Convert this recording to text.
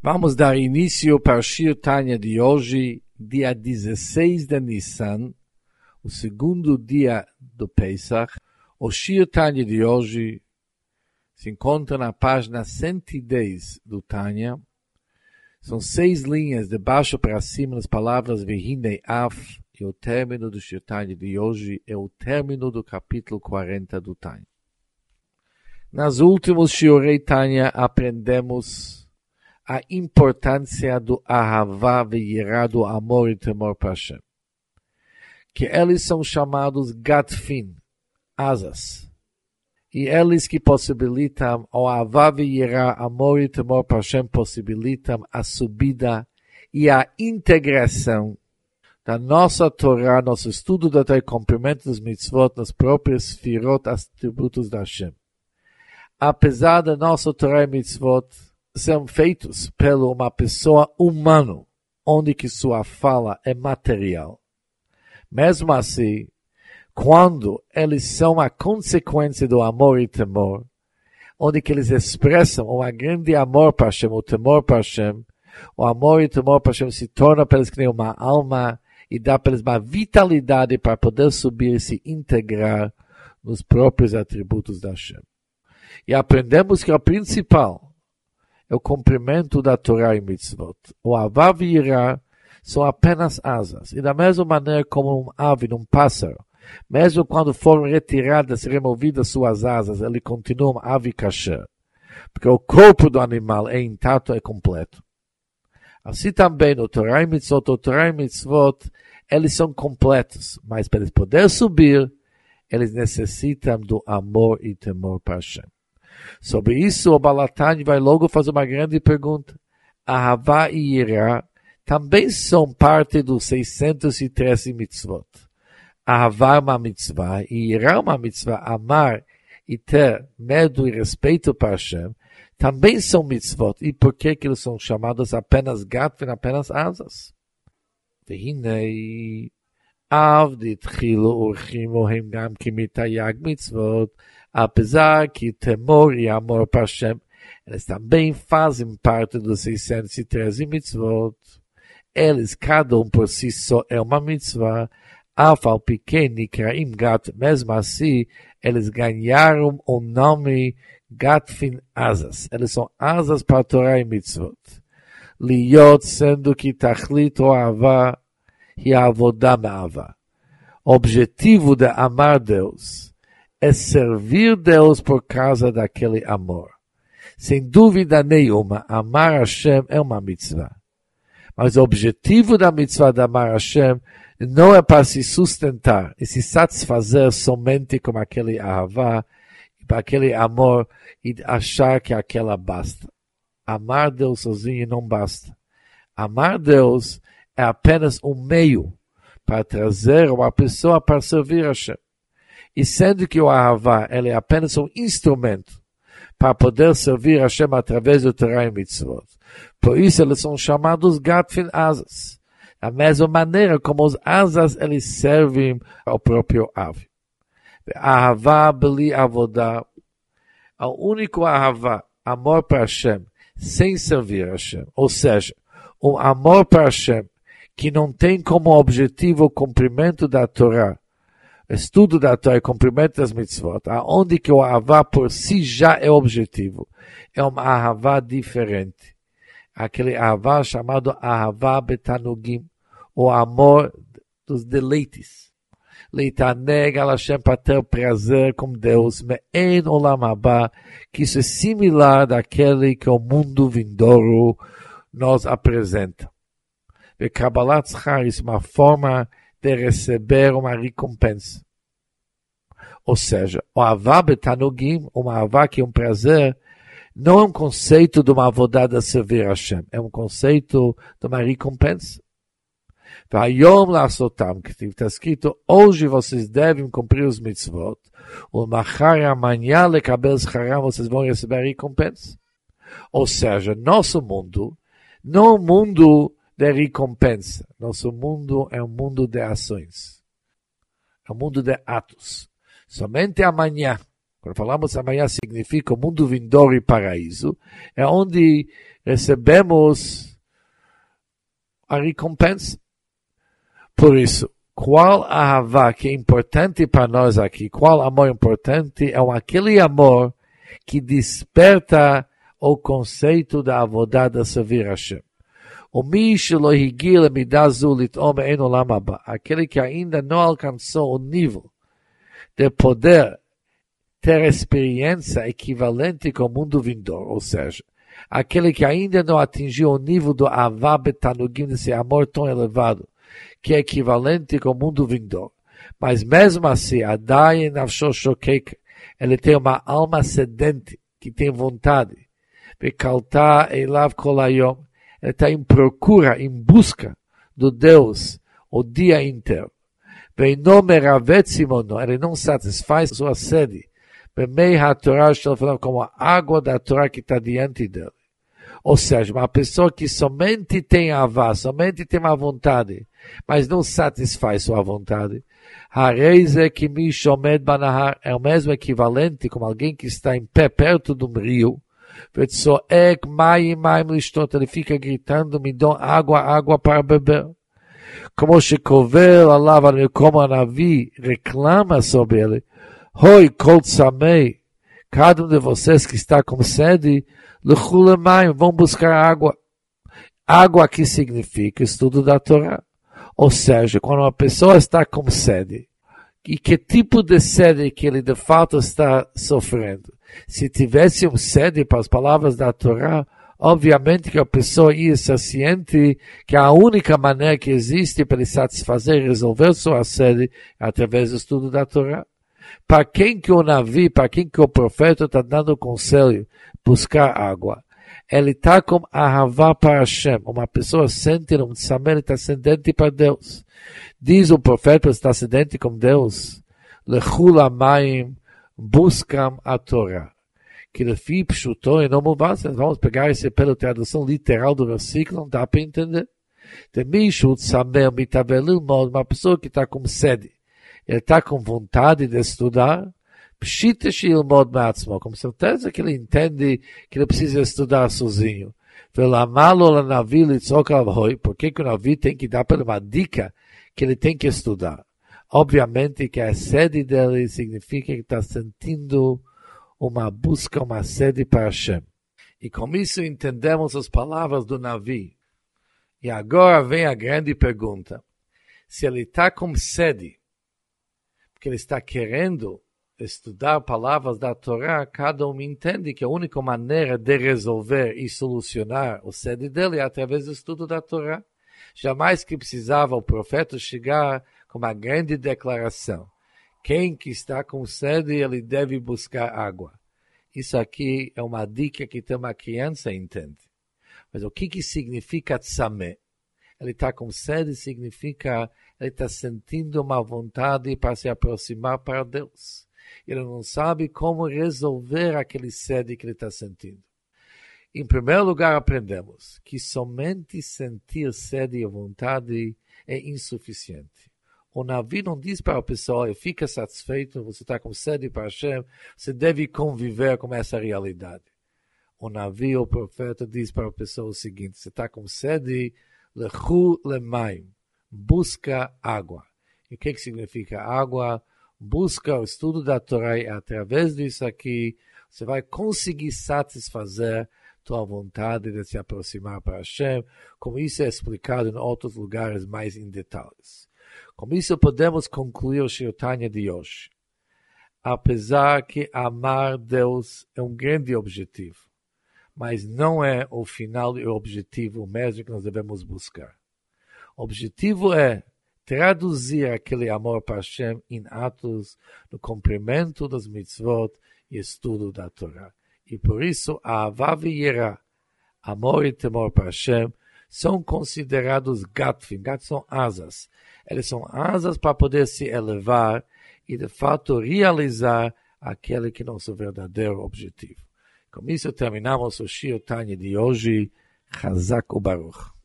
Vamos dar início para o Shir Tanya de hoje, dia 16 de Nissan, o segundo dia do Pesach. O Shir Tanya de hoje se encontra na página 110 do Tanya. São seis linhas de baixo para cima nas palavras Vihine Af, e o término do Shir Tanya de hoje é o término do capítulo 40 do Tanya. Nas últimos Shiorei Tanya aprendemos a importância do Ahavá do amor e temor para Hashem. Que eles são chamados Gatfin, asas. E eles que possibilitam, o Ahavá amor e temor para Hashem, possibilitam a subida e a integração da nossa Torá, nosso estudo da Torá, cumprimento dos mitzvot nas próprias firot, atributos da Hashem. Apesar da nossa Torá e mitzvot, são feitos por uma pessoa humana, onde que sua fala é material. Mesmo assim, quando eles são a consequência do amor e temor, onde que eles expressam um grande amor para Hashem, o temor para Hashem, o amor e o temor para Hashem se torna para eles que nem uma alma e dá para eles uma vitalidade para poder subir e se integrar nos próprios atributos da Hashem. E aprendemos que o principal é o cumprimento da Torá e Mitzvot. O Avav e são apenas asas. E da mesma maneira como um ave, um pássaro, mesmo quando foram retiradas, removidas suas asas, ele continua um ave kasher. Porque o corpo do animal é intacto e completo. Assim também no Torá e Mitzvot, o Torá e Mitzvot, eles são completos, mas para eles poderem subir, eles necessitam do amor e temor para Hashem. Sobre isso, o Balatani vai logo fazer uma grande pergunta. Ahavá e Ira também são parte dos 613 mitzvot. Ahavá é uma mitzvah e Ira é uma mitzvah. Amar e ter medo e respeito para Hashem também são mitzvot. E por que, que eles são chamados apenas gatvin, apenas asas? והנה אב דתחילו אורחים הם גם כמתייג מצוות apesar que temor e amor para Hashem, eles também fazem parte dos 613 mitzvot. Eles, cada um por si só, é uma mitzvah. Afal pequeno Nikraim Gat, mesmo assim, eles ganharam o nome Gatfin Asas. Eles são asas para Torá e mitzvot. Liot, sendo que Ava, e a Avodah Me'ava. Objetivo de amar Deus é servir Deus por causa daquele amor. Sem dúvida nenhuma, amar Hashem é uma mitzvah. Mas o objetivo da mitzvah de amar Hashem não é para se sustentar e se satisfazer somente com aquele ahavá, para aquele amor e achar que aquela basta. Amar Deus sozinho não basta. Amar Deus é apenas um meio para trazer uma pessoa para servir Hashem. E sendo que o Ahavá é apenas um instrumento para poder servir Hashem através do Torah e Mitzvot. Por isso eles são chamados Gatfin Asas. Da mesma maneira como os asas eles servem ao próprio ave. Ahavá beli avodá. O único Ahavá, amor para Hashem, sem servir Hashem. Ou seja, um amor para Hashem que não tem como objetivo o cumprimento da Torá, estudo da Torá e cumprimento das mitzvot, aonde que o Ahavá por si já é objetivo. É um Ahavá diferente. Aquele Ahavá chamado Ahavá Betanugim, o amor dos deleites. Leitaneg Hashem para ter prazer com Deus, me'en olam haba, que isso é similar daquele que o mundo vindouro nos apresenta. E Kabbalat Zchar, isso é uma forma de receber uma recompensa. Ou seja, o avá betanugim, uma avá que é um prazer, não é um conceito de uma avodada servir a Hashem, é um conceito de uma recompensa. Lasotam, que está escrito, hoje vocês devem cumprir os mitzvot, machar amanhã lecabel scharam, vocês vão receber a recompensa. Ou seja, nosso mundo não é um mundo de recompensa. Nosso mundo é um mundo de ações. É um mundo de atos. Somente amanhã, quando falamos amanhã significa o mundo vindouro e paraíso, é onde recebemos a recompensa. Por isso, qual a que é importante para nós aqui? Qual amor importante? É aquele amor que desperta o conceito da avodada servir Hashem. O lo higil midazulit ome lamaba. Aquele que ainda não alcançou o nível de poder ter experiência equivalente com o mundo vindouro, ou seja, aquele que ainda não atingiu o nível do avá betanugim, desse amor tão elevado, que é equivalente com o mundo vindouro. Mas mesmo assim, Adai Nafsho Shokek, ele tem uma alma sedente, que tem vontade. Bekalta Elav Kolayom, ele está em procura, em busca do Deus o dia inteiro. Ele não satisfaz sua sede. Bemei HaTorah como a água da Torá que está diante dele. Ou seja, uma pessoa que somente tem avá, somente tem a vontade, mas não satisfaz sua vontade. Hareize que me shomed banahar é o mesmo equivalente como alguém que está em pé perto de um rio. Ele fica gritando, me dão água, água para beber. Como שקובל עליו como a Navi reclama sobre ele, Hoi kol tzamei, cada um de vocês que está com sede, lechulemayim, vão buscar água. Água aqui significa estudo da Torá. Ou seja, quando uma pessoa está com sede, e que tipo de sede que ele de fato está sofrendo? Se tivesse um sede para as palavras da Torá, obviamente que a pessoa ia ser ciente que a única maneira que existe para satisfazer e resolver sua sede é através do estudo da Torá. Para quem que o navio, para quem que o profeta está dando conselho, buscar água. Ele está com ahavá para Hashem. Uma pessoa sente um tzamer, está sedente para Deus. Diz o profeta, está sedente com Deus. Lechul amayim, buscam a Torá. Que lefi pshuto e não muvasa. Vamos pegar esse pela tradução literal do versículo, não dá para entender. De mishu tzamer mitavelil mod, uma pessoa que está com sede ele está com vontade de estudar, Pshita Shilmod Matzmo, com certeza que ele entende que ele precisa estudar sozinho. Por que o Navi tem que dar para uma dica que ele tem que estudar? Obviamente que a sede dele significa que está sentindo uma busca, uma sede para Hashem. E com isso entendemos as palavras do Navi. E agora vem a grande pergunta. Se ele está com sede, que ele está querendo estudar palavras da Torá, cada um entende que a única maneira de resolver e solucionar o sede dele é através do estudo da Torá. Jamais que precisava o profeta chegar com uma grande declaração. Quem que está com sede, ele deve buscar água. Isso aqui é uma dica que tem uma criança entende. Mas o que, que significa tzamé? Ele está com sede, significa ele está sentindo uma vontade para se aproximar para Deus. Ele não sabe como resolver aquele sede que ele está sentindo. Em primeiro lugar, aprendemos que somente sentir sede e vontade é insuficiente. O Navi não diz para a pessoa, fica satisfeito, você está com sede para Hashem, você deve conviver com essa realidade. O Navi, o profeta, diz para a pessoa o seguinte, você está com sede, lechu lemaim, busca água. E o que, que significa água? Busca o estudo da Torá e através disso aqui você vai conseguir satisfazer tua vontade de se aproximar para Hashem, como isso é explicado em outros lugares mais em detalhes. Com isso podemos concluir o Shirtanya de hoje. Apesar que amar Deus é um grande objetivo, mas não é o final e o objetivo mesmo que nós devemos buscar. O objetivo é traduzir aquele amor para Hashem em atos no cumprimento das mitzvot e estudo da Torá. E por isso, a Avav e Yerá, amor e temor para Hashem, são considerados gatfim. Gat são asas. Eles são asas para poder se elevar e, de fato, realizar aquele que é nosso verdadeiro objetivo. Com isso, terminamos o Shir Tanya de hoje. Chazak Baruch.